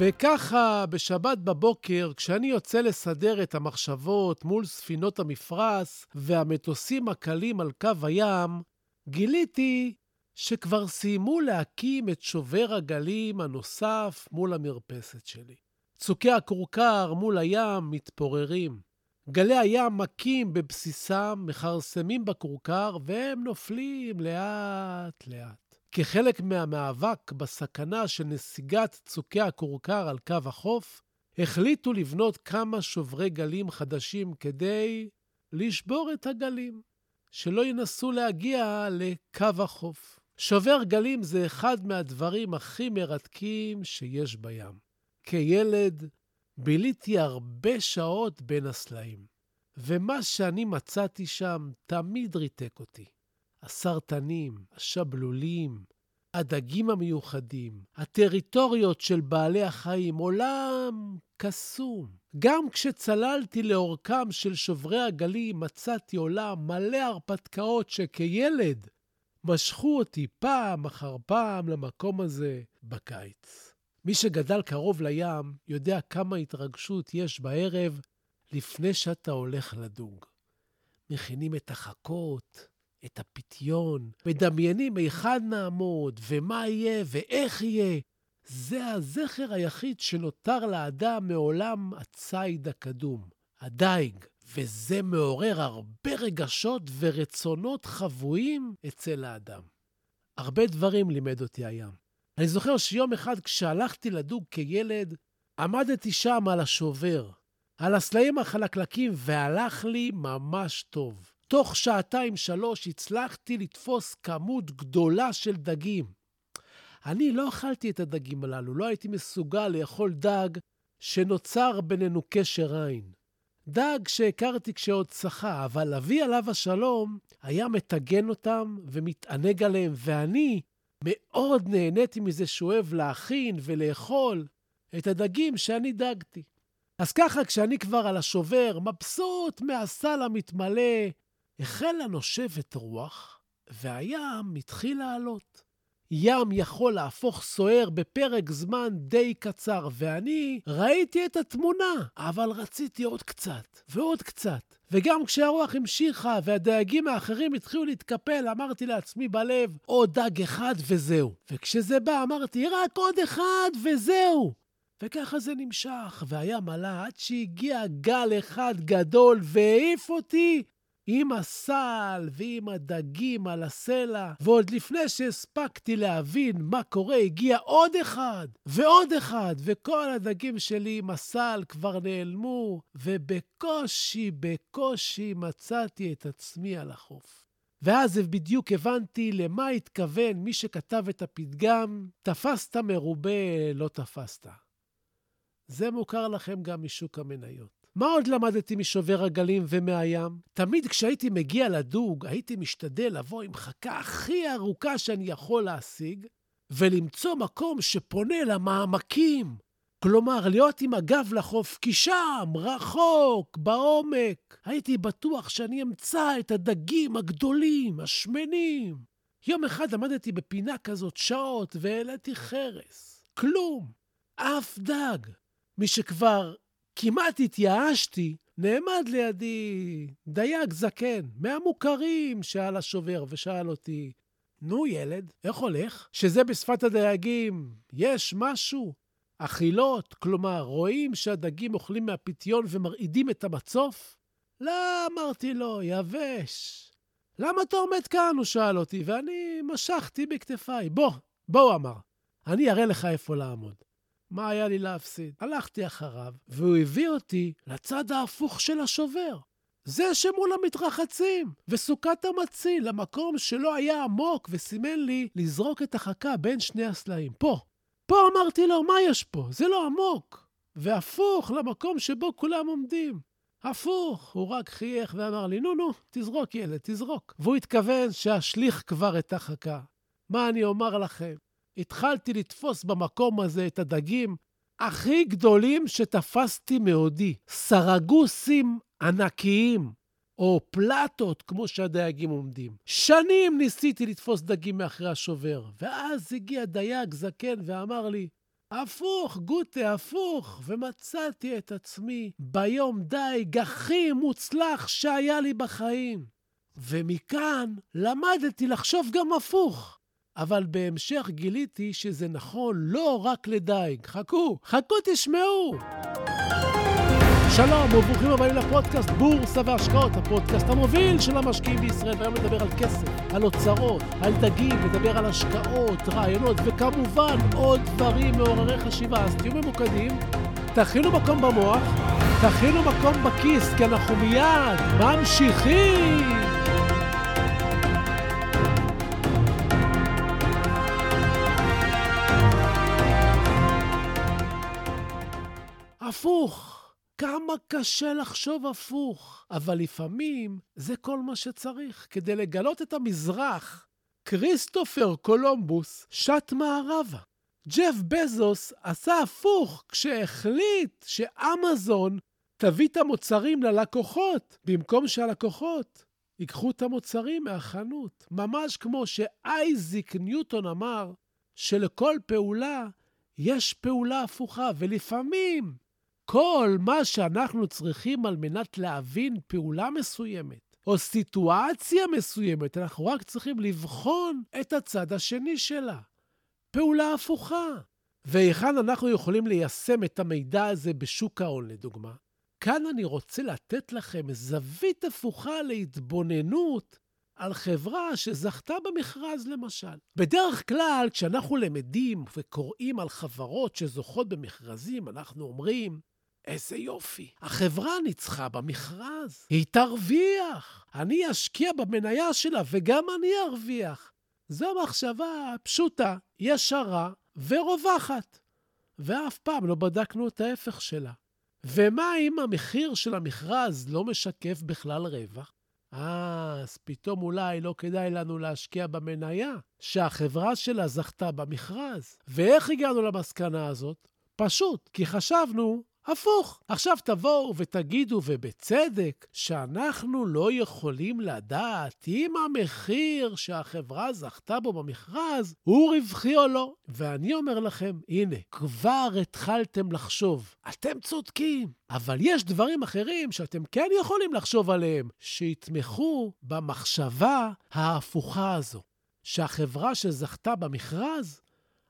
וככה, בשבת בבוקר, כשאני יוצא לסדר את המחשבות מול ספינות המפרש והמטוסים הקלים על קו הים, גיליתי שכבר סיימו להקים את שובר הגלים הנוסף מול המרפסת שלי. צוקי הכורכר מול הים מתפוררים. גלי הים מכים בבסיסם, מכרסמים בכורכר, והם נופלים לאט-לאט. כחלק מהמאבק בסכנה של נסיגת צוקי הכורכר על קו החוף, החליטו לבנות כמה שוברי גלים חדשים כדי לשבור את הגלים, שלא ינסו להגיע לקו החוף. שובר גלים זה אחד מהדברים הכי מרתקים שיש בים. כילד ביליתי הרבה שעות בין הסלעים, ומה שאני מצאתי שם תמיד ריתק אותי. הסרטנים, השבלולים, הדגים המיוחדים, הטריטוריות של בעלי החיים, עולם קסום. גם כשצללתי לאורכם של שוברי הגלים, מצאתי עולם מלא הרפתקאות שכילד משכו אותי פעם אחר פעם למקום הזה בקיץ. מי שגדל קרוב לים יודע כמה התרגשות יש בערב לפני שאתה הולך לדוג. מכינים את החכות, את הפיתיון, מדמיינים היכן נעמוד, ומה יהיה, ואיך יהיה. זה הזכר היחיד שנותר לאדם מעולם הציד הקדום, הדייג, וזה מעורר הרבה רגשות ורצונות חבויים אצל האדם. הרבה דברים לימד אותי הים. אני זוכר שיום אחד כשהלכתי לדוג כילד, עמדתי שם על השובר, על הסלעים החלקלקים, והלך לי ממש טוב. תוך שעתיים-שלוש הצלחתי לתפוס כמות גדולה של דגים. אני לא אכלתי את הדגים הללו, לא הייתי מסוגל לאכול דג שנוצר בינינו קשר עין. דג שהכרתי כשעוד צחה, אבל אבי עליו השלום היה מטגן אותם ומתענג עליהם, ואני מאוד נהניתי מזה שהוא אוהב להכין ולאכול את הדגים שאני דגתי. אז ככה, כשאני כבר על השובר, מבסוט מהסל המתמלא, החלה נושבת רוח, והים התחיל לעלות. ים יכול להפוך סוער בפרק זמן די קצר, ואני ראיתי את התמונה, אבל רציתי עוד קצת, ועוד קצת. וגם כשהרוח המשיכה והדייגים האחרים התחילו להתקפל, אמרתי לעצמי בלב, עוד דג אחד וזהו. וכשזה בא, אמרתי, רק עוד אחד וזהו. וככה זה נמשך, והים עלה עד שהגיע גל אחד גדול והעיף אותי עם הסל ועם הדגים על הסלע, ועוד לפני שהספקתי להבין מה קורה, הגיע עוד אחד ועוד אחד, וכל הדגים שלי עם הסל כבר נעלמו, ובקושי, בקושי מצאתי את עצמי על החוף. ואז בדיוק הבנתי למה התכוון מי שכתב את הפתגם, תפסת מרובה, לא תפסת. זה מוכר לכם גם משוק המניות. מה עוד למדתי משובר הגלים ומהים? תמיד כשהייתי מגיע לדוג, הייתי משתדל לבוא עם חכה הכי ארוכה שאני יכול להשיג, ולמצוא מקום שפונה למעמקים. כלומר, להיות עם הגב לחוף, כי שם, רחוק, בעומק, הייתי בטוח שאני אמצא את הדגים הגדולים, השמנים. יום אחד עמדתי בפינה כזאת שעות והעליתי חרס. כלום. אף דג. מי שכבר כמעט התייאשתי, נעמד לידי דייג זקן, מהמוכרים שעל השובר, ושאל אותי, נו, ילד, איך הולך? שזה בשפת הדייגים, יש משהו? אכילות, כלומר, רואים שהדגים אוכלים מהפיתיון ומרעידים את המצוף? לא, אמרתי לו, יבש. למה אתה עומד כאן? הוא שאל אותי, ואני משכתי בכתפיי. בוא, בוא, אמר, אני אראה לך איפה לעמוד. מה היה לי להפסיד? הלכתי אחריו, והוא הביא אותי לצד ההפוך של השובר. זה שמול המתרחצים, וסוכת המציל, למקום שלא היה עמוק, וסימן לי לזרוק את החכה בין שני הסלעים. פה. פה אמרתי לו, מה יש פה? זה לא עמוק. והפוך למקום שבו כולם עומדים. הפוך, הוא רק חייך ואמר לי, נו, נו, תזרוק, ילד, תזרוק. והוא התכוון שאשליך כבר את החכה. מה אני אומר לכם? התחלתי לתפוס במקום הזה את הדגים הכי גדולים שתפסתי מעודי. סרגוסים ענקיים, או פלטות, כמו שהדייגים עומדים. שנים ניסיתי לתפוס דגים מאחרי השובר, ואז הגיע דייג זקן ואמר לי, הפוך, גוטה, הפוך. ומצאתי את עצמי ביום דייג הכי מוצלח שהיה לי בחיים. ומכאן למדתי לחשוב גם הפוך. אבל בהמשך גיליתי שזה נכון לא רק לדייג. חכו, חכו תשמעו. שלום וברוכים הבאים לפודקאסט בורסה והשקעות, הפודקאסט המוביל של המשקיעים בישראל. והיום נדבר על כסף, על אוצרות, על דגים, נדבר על השקעות, רעיונות, וכמובן עוד דברים מעוררי חשיבה. אז תהיו ממוקדים, תכינו מקום במוח, תכינו מקום בכיס, כי אנחנו מיד ממשיכים. הפוך. כמה קשה לחשוב הפוך, אבל לפעמים זה כל מה שצריך כדי לגלות את המזרח. כריסטופר קולומבוס שט מערבה. ג'ף בזוס עשה הפוך כשהחליט שאמזון תביא את המוצרים ללקוחות, במקום שהלקוחות ייקחו את המוצרים מהחנות. ממש כמו שאייזיק ניוטון אמר, שלכל פעולה יש פעולה הפוכה, ולפעמים כל מה שאנחנו צריכים על מנת להבין פעולה מסוימת, או סיטואציה מסוימת, אנחנו רק צריכים לבחון את הצד השני שלה. פעולה הפוכה. והיכן אנחנו יכולים ליישם את המידע הזה בשוק ההון, לדוגמה? כאן אני רוצה לתת לכם זווית הפוכה להתבוננות על חברה שזכתה במכרז, למשל. בדרך כלל, כשאנחנו למדים וקוראים על חברות שזוכות במכרזים, אנחנו אומרים, איזה יופי. החברה ניצחה במכרז, היא תרוויח. אני אשקיע במניה שלה וגם אני ארוויח. זו מחשבה פשוטה, ישרה ורווחת. ואף פעם לא בדקנו את ההפך שלה. ומה אם המחיר של המכרז לא משקף בכלל רווח? אה, אז פתאום אולי לא כדאי לנו להשקיע במניה שהחברה שלה זכתה במכרז. ואיך הגענו למסקנה הזאת? פשוט, כי חשבנו הפוך. עכשיו תבואו ותגידו, ובצדק, שאנחנו לא יכולים לדעת אם המחיר שהחברה זכתה בו במכרז הוא רווחי או לא. ואני אומר לכם, הנה, כבר התחלתם לחשוב. אתם צודקים, אבל יש דברים אחרים שאתם כן יכולים לחשוב עליהם, שיתמכו במחשבה ההפוכה הזו, שהחברה שזכתה במכרז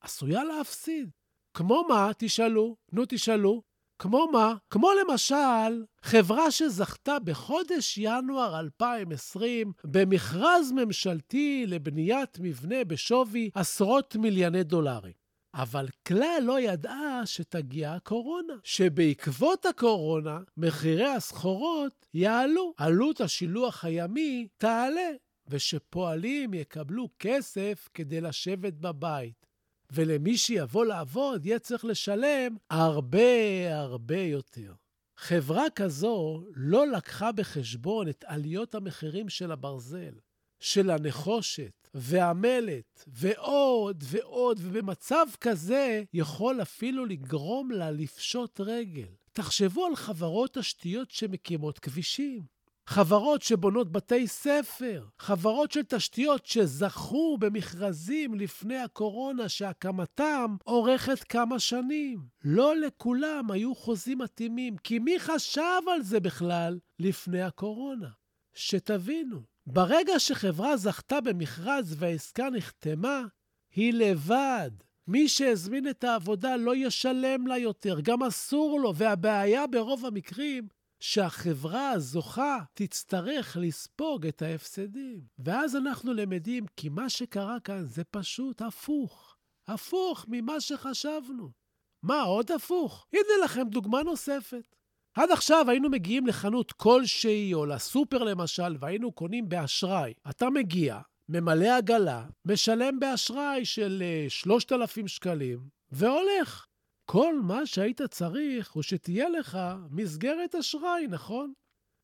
עשויה להפסיד. כמו מה, תשאלו? נו, תשאלו. כמו מה? כמו למשל, חברה שזכתה בחודש ינואר 2020 במכרז ממשלתי לבניית מבנה בשווי עשרות מיליוני דולרים. אבל כלל לא ידעה שתגיע הקורונה, שבעקבות הקורונה מחירי הסחורות יעלו, עלות השילוח הימי תעלה, ושפועלים יקבלו כסף כדי לשבת בבית. ולמי שיבוא לעבוד יהיה צריך לשלם הרבה הרבה יותר. חברה כזו לא לקחה בחשבון את עליות המחירים של הברזל, של הנחושת והמלט, ועוד ועוד, ובמצב כזה יכול אפילו לגרום לה לפשוט רגל. תחשבו על חברות תשתיות שמקימות כבישים. חברות שבונות בתי ספר, חברות של תשתיות שזכו במכרזים לפני הקורונה שהקמתם אורכת כמה שנים. לא לכולם היו חוזים מתאימים, כי מי חשב על זה בכלל לפני הקורונה? שתבינו, ברגע שחברה זכתה במכרז והעסקה נחתמה, היא לבד. מי שהזמין את העבודה לא ישלם לה יותר, גם אסור לו, והבעיה ברוב המקרים שהחברה הזוכה תצטרך לספוג את ההפסדים. ואז אנחנו למדים כי מה שקרה כאן זה פשוט הפוך. הפוך ממה שחשבנו. מה עוד הפוך? הנה לכם דוגמה נוספת. עד עכשיו היינו מגיעים לחנות כלשהי, או לסופר למשל, והיינו קונים באשראי. אתה מגיע, ממלא עגלה, משלם באשראי של 3,000 שקלים, והולך. כל מה שהיית צריך הוא שתהיה לך מסגרת אשראי, נכון?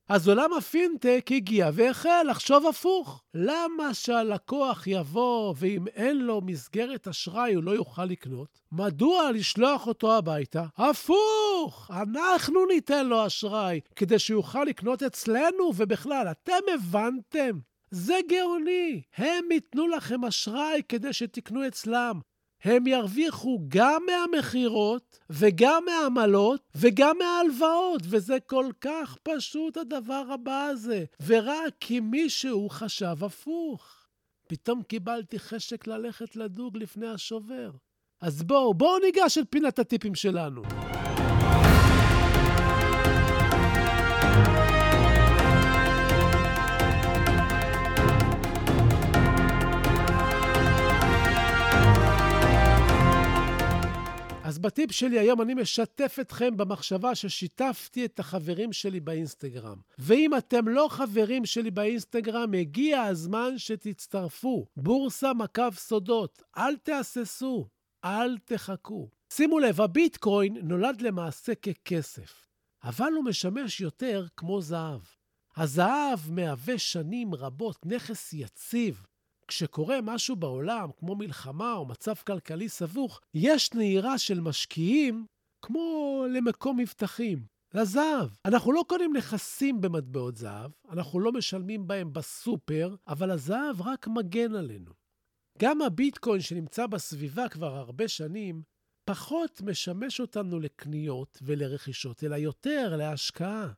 אז עולם הפינטק הגיע והחל לחשוב הפוך. למה שהלקוח יבוא ואם אין לו מסגרת אשראי הוא לא יוכל לקנות? מדוע לשלוח אותו הביתה? הפוך! אנחנו ניתן לו אשראי כדי שיוכל לקנות אצלנו, ובכלל, אתם הבנתם? זה גאוני. הם ייתנו לכם אשראי כדי שתקנו אצלם. הם ירוויחו גם מהמכירות וגם מהעמלות וגם מההלוואות, וזה כל כך פשוט הדבר הבא הזה, ורק כי מישהו חשב הפוך. פתאום קיבלתי חשק ללכת לדוג לפני השובר. אז בואו, בואו ניגש אל פינת הטיפים שלנו. אז בטיפ שלי היום אני משתף אתכם במחשבה ששיתפתי את החברים שלי באינסטגרם. ואם אתם לא חברים שלי באינסטגרם, הגיע הזמן שתצטרפו. בורסה מקו סודות, אל תהססו, אל תחכו. שימו לב, הביטקוין נולד למעשה ככסף, אבל הוא משמש יותר כמו זהב. הזהב מהווה שנים רבות נכס יציב, כשקורה משהו בעולם, כמו מלחמה או מצב כלכלי סבוך, יש נהירה של משקיעים כמו למקום מבטחים, לזהב. אנחנו לא קונים נכסים במטבעות זהב, אנחנו לא משלמים בהם בסופר, אבל הזהב רק מגן עלינו. גם הביטקוין שנמצא בסביבה כבר הרבה שנים, פחות משמש אותנו לקניות ולרכישות, אלא יותר להשקעה.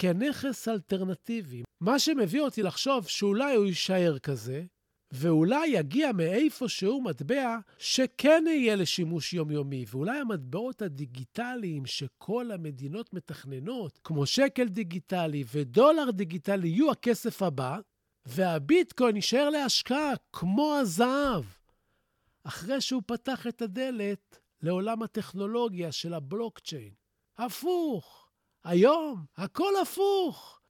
כנכס אלטרנטיבי. מה שמביא אותי לחשוב שאולי הוא יישאר כזה, ואולי יגיע מאיפשהו מטבע שכן יהיה לשימוש יומיומי, ואולי המטבעות הדיגיטליים שכל המדינות מתכננות, כמו שקל דיגיטלי ודולר דיגיטלי, יהיו הכסף הבא, והביטקוין יישאר להשקעה כמו הזהב. אחרי שהוא פתח את הדלת לעולם הטכנולוגיה של הבלוקצ'יין. הפוך. היום הכל הפוך.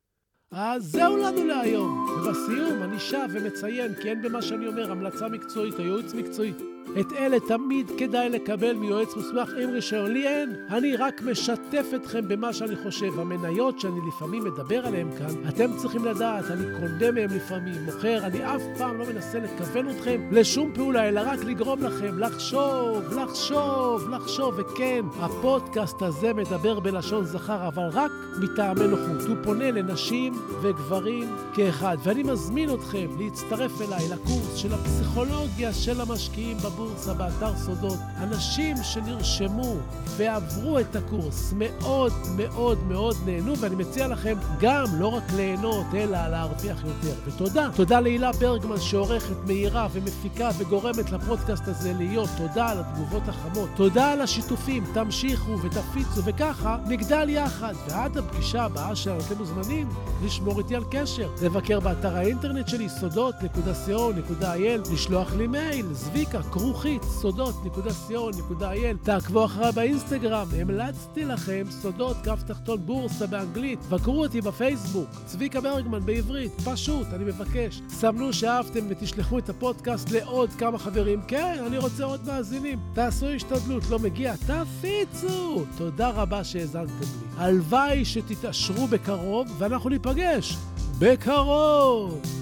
אז זהו לנו להיום. ובסיום אני שב ומציין, כי אין במה שאני אומר המלצה מקצועית או ייעוץ מקצועי. את אלה תמיד כדאי לקבל מיועץ מוסמך עם רישיון. לי אין. אני רק משתף אתכם במה שאני חושב. המניות שאני לפעמים מדבר עליהן כאן, אתם צריכים לדעת, אני קונה מהן לפעמים, מוכר, אני אף פעם לא מנסה לכוון אתכם לשום פעולה, אלא רק לגרום לכם לחשוב, לחשוב, לחשוב. וכן, הפודקאסט הזה מדבר בלשון זכר, אבל רק מטעמי נוחות. הוא פונה לנשים וגברים כאחד. ואני מזמין אתכם להצטרף אליי לקורס של הפסיכולוגיה של המשקיעים בבורסה באתר סודות. אנשים שנרשמו ועברו את הקורס מאוד מאוד מאוד נהנו, ואני מציע לכם גם לא רק ליהנות, אלא להרוויח יותר. ותודה. תודה להילה ברגמן שעורכת, מהירה ומפיקה וגורמת לפודקאסט הזה להיות. תודה על התגובות החמות. תודה על השיתופים. תמשיכו ותפיצו, וככה נגדל יחד. ועד הפגישה הבאה שלנו אתם מוזמנים לשמור איתי על קשר. לבקר באתר האינטרנט שלי, סודות.co.il, לשלוח לי מייל, זביקה, כרוכית, סודות.co.il. תעקבו אחריי באינסטגרם, המלצתי לכם סודות כף תחתון בורסה באנגלית. בקרו אותי בפייסבוק, צביקה ברגמן בעברית, פשוט, אני מבקש. סמנו שאהבתם ותשלחו את הפודקאסט לעוד כמה חברים. כן, אני רוצה עוד מאזינים. תעשו השתדלות, לא מגיע, תפיצו! תודה רבה שהאזנתם לי. הלוואי שתתעשרו בקרוב, ואנחנו ניפגש בקרוב!